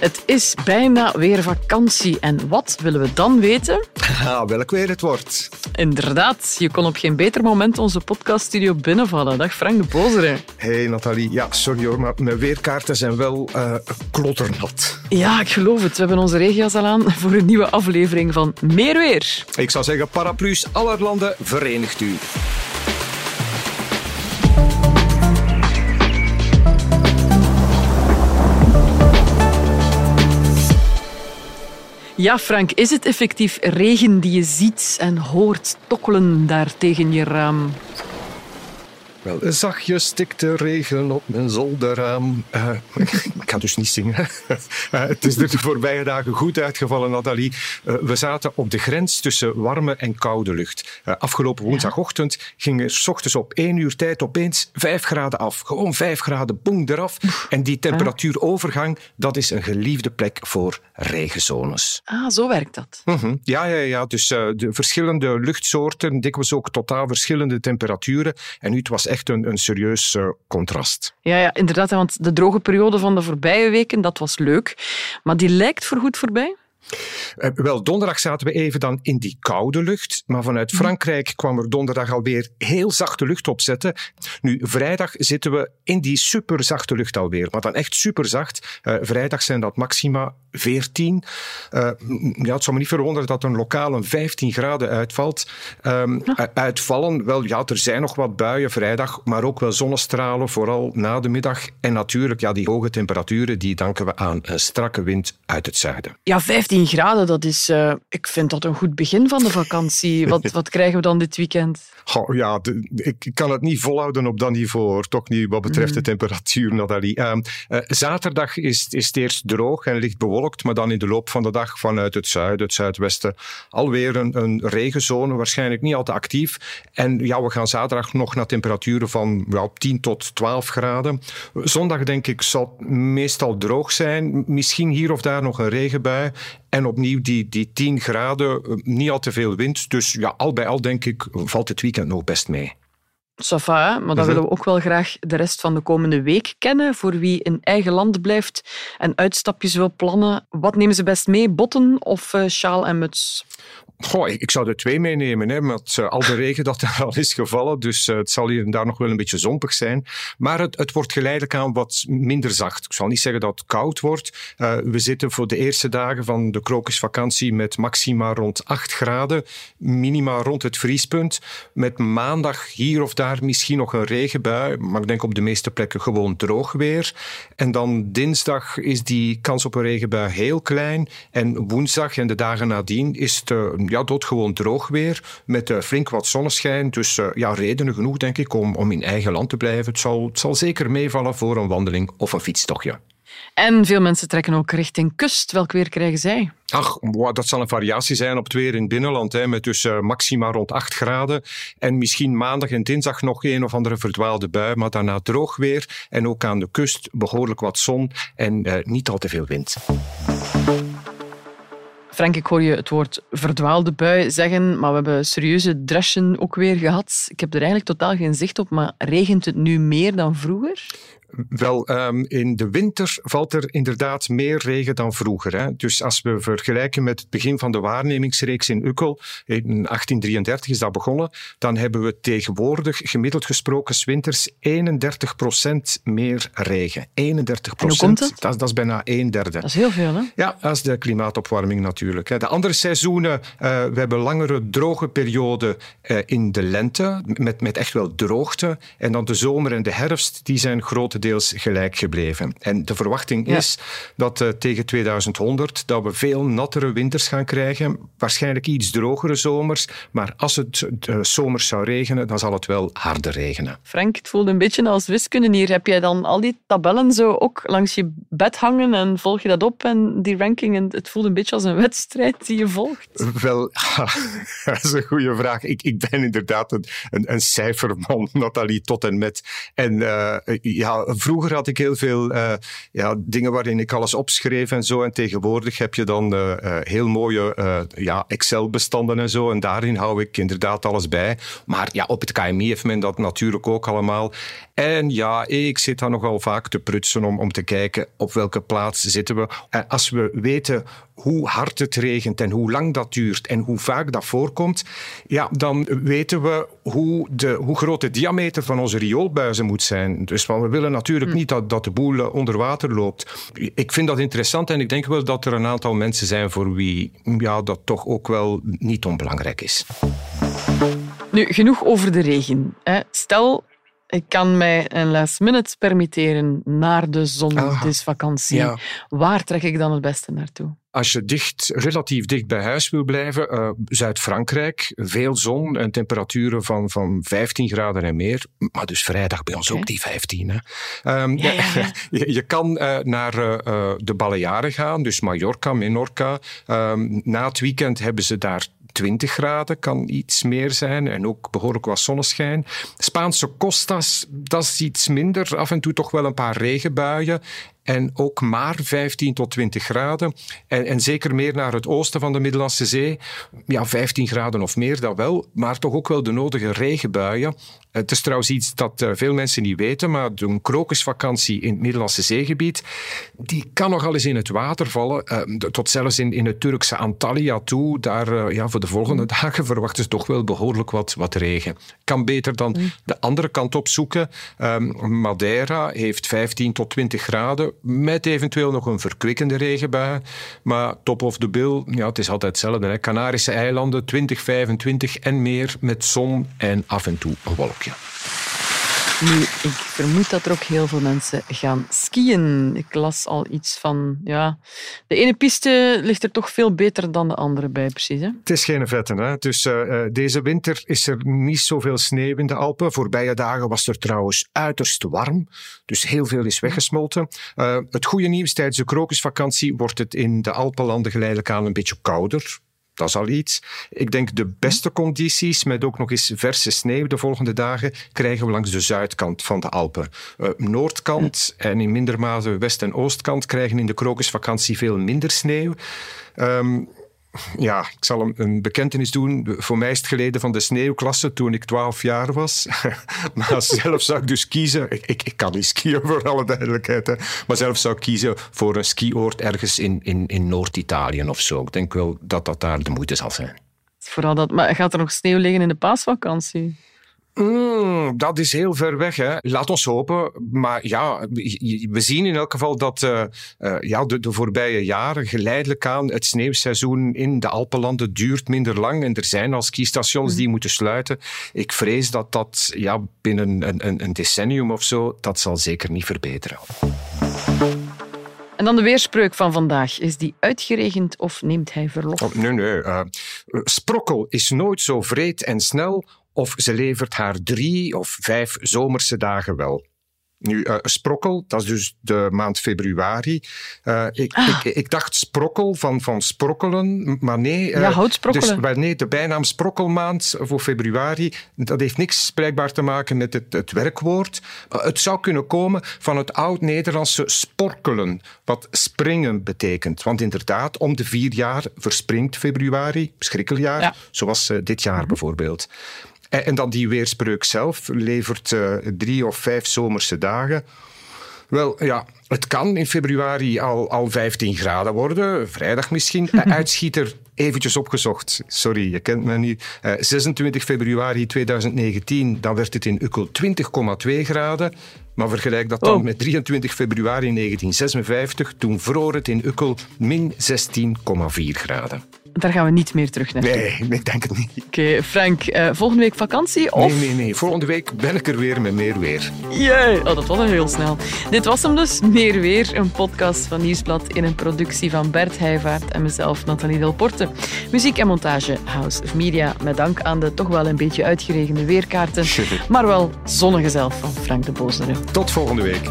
Het is bijna weer vakantie. En wat willen we dan weten? Welk weer het wordt. Inderdaad, je kon op geen beter moment onze podcaststudio binnenvallen. Dag Frank de Bozere. Hey Nathalie, ja, sorry hoor, maar mijn weerkaarten zijn wel uh, klotternat. Ja, ik geloof het. We hebben onze regia's al aan voor een nieuwe aflevering van Meer Weer. Ik zou zeggen, paraplu's aller landen, verenigt u. Ja, Frank, is het effectief regen die je ziet en hoort tokkelen daar tegen je raam? Wel, zachtjes stikt de regen op mijn zolderraam. Uh, ik ga dus niet zingen. uh, het is er de voorbije dagen goed uitgevallen, Nathalie. Uh, we zaten op de grens tussen warme en koude lucht. afgelopen woensdagochtend ging er s ochtends op één uur tijd opeens vijf graden af. Gewoon vijf graden, boem, eraf. En die temperatuurovergang, dat is een geliefde plek voor regenzones. Ah, zo werkt dat. -huh. Ja, ja, ja. Dus de verschillende luchtsoorten, dikwijls ook totaal verschillende temperaturen. En nu, het was echt een, een serieus uh, contrast. Ja, ja, inderdaad. Want de droge periode van de voorbije weken, dat was leuk. Maar die lijkt voorgoed voorbij? Uh, wel, donderdag zaten we even dan in die koude lucht. Maar vanuit Frankrijk kwam er donderdag alweer heel zachte lucht opzetten. Nu, vrijdag zitten we in die superzachte lucht alweer. Maar dan echt superzacht. Uh, vrijdag zijn dat maxima 14. Uh, ja, het zou me niet verwonderen dat een lokaal een 15 graden uitvalt. Um, ja. Uitvallen, wel ja, er zijn nog wat buien vrijdag, maar ook wel zonnestralen, vooral na de middag. En natuurlijk, ja, die hoge temperaturen, die danken we aan een strakke wind uit het zuiden. Ja, 15 graden, dat is, uh, ik vind dat een goed begin van de vakantie. Wat, wat krijgen we dan dit weekend? Oh, ja, de, ik kan het niet volhouden op dat niveau, toch niet wat betreft mm. de temperatuur, Nathalie. Uh, zaterdag is, is het eerst droog en licht bewolkt, maar dan in de loop van de dag vanuit het zuiden, het zuidwesten, alweer een, een regenzone, waarschijnlijk niet al te actief. En ja, we gaan zaterdag nog naar temperaturen van ja, 10 tot 12 graden. Zondag, denk ik, zal het meestal droog zijn. Misschien hier of daar nog een regenbui. En opnieuw die, die 10 graden, niet al te veel wind. Dus ja, al bij al denk ik, valt het weekend nog best mee. Safa, maar dan willen we ook wel graag de rest van de komende week kennen. Voor wie in eigen land blijft en uitstapjes wil plannen. Wat nemen ze best mee? Botten of uh, sjaal en muts? Goh, ik zou er twee meenemen, hè, met uh, al de regen dat er al is gevallen. Dus uh, het zal hier en daar nog wel een beetje zompig zijn. Maar het, het wordt geleidelijk aan wat minder zacht. Ik zal niet zeggen dat het koud wordt. Uh, we zitten voor de eerste dagen van de krokusvakantie met maxima rond 8 graden. Minima rond het vriespunt. Met maandag hier of daar misschien nog een regenbui. Maar ik denk op de meeste plekken gewoon droog weer. En dan dinsdag is die kans op een regenbui heel klein. En woensdag en de dagen nadien is het ja, doodgewoon droog weer, met uh, flink wat zonneschijn. Dus uh, ja, redenen genoeg, denk ik, om, om in eigen land te blijven. Het zal, het zal zeker meevallen voor een wandeling of een fietstochtje. En veel mensen trekken ook richting kust. Welk weer krijgen zij? Ach, wow, dat zal een variatie zijn op het weer in het binnenland, hè, met dus uh, maxima rond 8 graden. En misschien maandag en dinsdag nog een of andere verdwaalde bui, maar daarna droog weer. En ook aan de kust behoorlijk wat zon en uh, niet al te veel wind. Frank, ik hoor je het woord verdwaalde bui zeggen, maar we hebben serieuze dreschen ook weer gehad. Ik heb er eigenlijk totaal geen zicht op, maar regent het nu meer dan vroeger? Wel, um, in de winter valt er inderdaad meer regen dan vroeger. Hè. Dus als we vergelijken met het begin van de waarnemingsreeks in Ukkel, in 1833 is dat begonnen, dan hebben we tegenwoordig gemiddeld gesproken winters 31% meer regen. 31 procent. Dat? Dat, dat? is bijna een derde. Dat is heel veel, hè? Ja, dat is de klimaatopwarming natuurlijk. Hè. De andere seizoenen, uh, we hebben langere droge perioden uh, in de lente, met, met echt wel droogte. En dan de zomer en de herfst, die zijn grote grotendeels gelijk gebleven. En de verwachting ja. is dat uh, tegen 2100 dat we veel nattere winters gaan krijgen, waarschijnlijk iets drogere zomers, maar als het uh, zomers zou regenen, dan zal het wel harder regenen. Frank, het voelt een beetje als wiskunde hier. Heb jij dan al die tabellen zo ook langs je bed hangen en volg je dat op en die ranking? En het voelt een beetje als een wedstrijd die je volgt. Wel, dat is een goede vraag. Ik, ik ben inderdaad een, een, een cijferman, Nathalie, tot en met. En uh, ja, vroeger had ik heel veel ja, dingen waarin ik alles opschreef en zo. En tegenwoordig heb je dan heel mooie ja, Excel-bestanden en zo. En daarin hou ik inderdaad alles bij. Maar ja, op het KMI heeft men dat natuurlijk ook allemaal. En ja, ik zit daar nogal vaak te prutsen om, om te kijken op welke plaats zitten we. En als we weten hoe hard het regent en hoe lang dat duurt en hoe vaak dat voorkomt, ja, dan weten we hoe, de, hoe groot de diameter van onze rioolbuizen moet zijn. Dus we willen natuurlijk hm. niet dat, dat de boel eh, onder water loopt. Ik vind dat interessant en ik denk wel dat er een aantal mensen zijn voor wie ja, dat toch ook wel niet onbelangrijk is. Nu, genoeg over de regen. Stel, ik kan mij een last minute permitteren naar de zon. Het is vakantie. Waar trek ik dan het beste naartoe? Als je dicht, relatief dicht bij huis wil blijven, uh, Zuid-Frankrijk, veel zon en temperaturen van, van 15 graden en meer. Maar dus vrijdag bij ons ook die 15. Hè. Um, ja, ja, je, je, kan uh, naar uh, de Balearen gaan, dus Mallorca, Menorca. Um, na het weekend hebben ze daar 20 graden, kan iets meer zijn. En ook behoorlijk wat zonneschijn. Spaanse Costas, dat is iets minder. Af en toe toch wel een paar regenbuien. En ook maar 15 tot 20 graden. En, en, zeker meer naar het oosten van de Middellandse Zee. Ja, 15 graden of meer, dat wel. Maar toch ook wel de nodige regenbuien. Het is trouwens iets dat uh, veel mensen niet weten, maar een krokusvakantie in het Middellandse Zeegebied, die kan nogal eens in het water vallen. Uh, tot zelfs in, in het Turkse Antalya toe. Daar, uh, ja, voor de volgende dagen verwachten ze toch wel behoorlijk wat, wat regen. Kan beter dan mm. de andere kant op zoeken. Um, Madeira heeft 15 tot 20 graden met eventueel nog een verkwikkende regenbui. Maar top of the bill, ja, het is altijd hetzelfde. Hè. Canarische eilanden, 20, 25 en meer met zon en af en toe een wolkje. Nu, ik vermoed dat er ook heel veel mensen gaan skiën. Ik las al iets van, ja, de ene piste ligt er toch veel beter dan de andere bij, precies. Hè? Het is geen vetten. Hè? Dus uh, deze winter is er niet zoveel sneeuw in de Alpen. Voorbije dagen was er trouwens uiterst warm, dus heel veel is weggesmolten. Uh, het goede nieuws, tijdens de krokusvakantie wordt het in de Alpenlanden geleidelijk aan een beetje kouder. Dat is al iets. Ik denk de beste condities, met ook nog eens verse sneeuw de volgende dagen, krijgen we langs de zuidkant van de Alpen. Uh, noordkant en in minder mate west- en oostkant krijgen in de krokusvakantie veel minder sneeuw. Um, ja, ik zal een, een, bekentenis doen. Voor mij is het geleden van de sneeuwklasse toen ik 12 jaar was. maar zelf zou ik dus kiezen. Ik, ik, kan niet skiën voor alle duidelijkheid. Maar zelf zou ik kiezen voor een skioord ergens in, in, in Noord-Italië of zo. Ik denk wel dat dat daar de moeite zal zijn. Vooral dat, maar gaat er nog sneeuw liggen in de paasvakantie? Mm, dat is heel ver weg. Hè. Laat ons hopen. Maar ja, we zien in elk geval dat uh, uh, ja, de, de, voorbije jaren geleidelijk aan het sneeuwseizoen in de Alpenlanden duurt minder lang. En er zijn al skistations die mhm. moeten sluiten. Ik vrees dat dat ja, binnen een, een, een decennium of zo, dat zal zeker niet verbeteren. En dan de weerspreuk van vandaag. Is die uitgeregend of neemt hij verlof? Oh, nee, nee. Uh, sprokkel is nooit zo vreed en snel of ze levert haar drie of vijf zomerse dagen wel. Nu, uh, sprokkel, dat is dus de maand februari. Uh, ik, ah. ik, ik, dacht sprokkel van, van sprokkelen, maar nee. Uh, ja, houtsprokkelen. Dus, nee, de bijnaam sprokkelmaand voor februari, dat heeft niks blijkbaar te maken met het, het werkwoord. het zou kunnen komen van het oud-Nederlandse sporkelen, wat springen betekent. Want inderdaad, om de vier jaar verspringt februari, schrikkeljaar, ja. zoals dit jaar mhm. bijvoorbeeld. En, en dan die weerspreuk zelf levert uh, drie of vijf zomerse dagen. Wel, ja, het kan in februari al, al 15 graden worden, vrijdag misschien. Uitschieter eventjes opgezocht. Sorry, je kent me niet. Uh, 26 februari 2019, dan werd het in Ukkel 20,2 graden. Maar vergelijk dat dan oh. met 23 februari 1956, toen vroor het in Ukkel min 16,4 graden. Daar gaan we niet meer terug naar. Nee, ik denk het niet. Oké, Frank, uh, volgende week vakantie? Of? Nee, nee, nee. Volgende week ben ik er weer met meer weer. Jee, oh, dat was al heel snel. Dit was hem dus, Meer Weer, een podcast van Nieuwsblad in een productie van Bert Heijvaart en mezelf, Nathalie Delporte. Muziek en montage House of Media, met dank aan de toch wel een beetje uitgeregende weerkaarten, maar wel zonnige zelf van Frank de Bozere. Tot volgende week.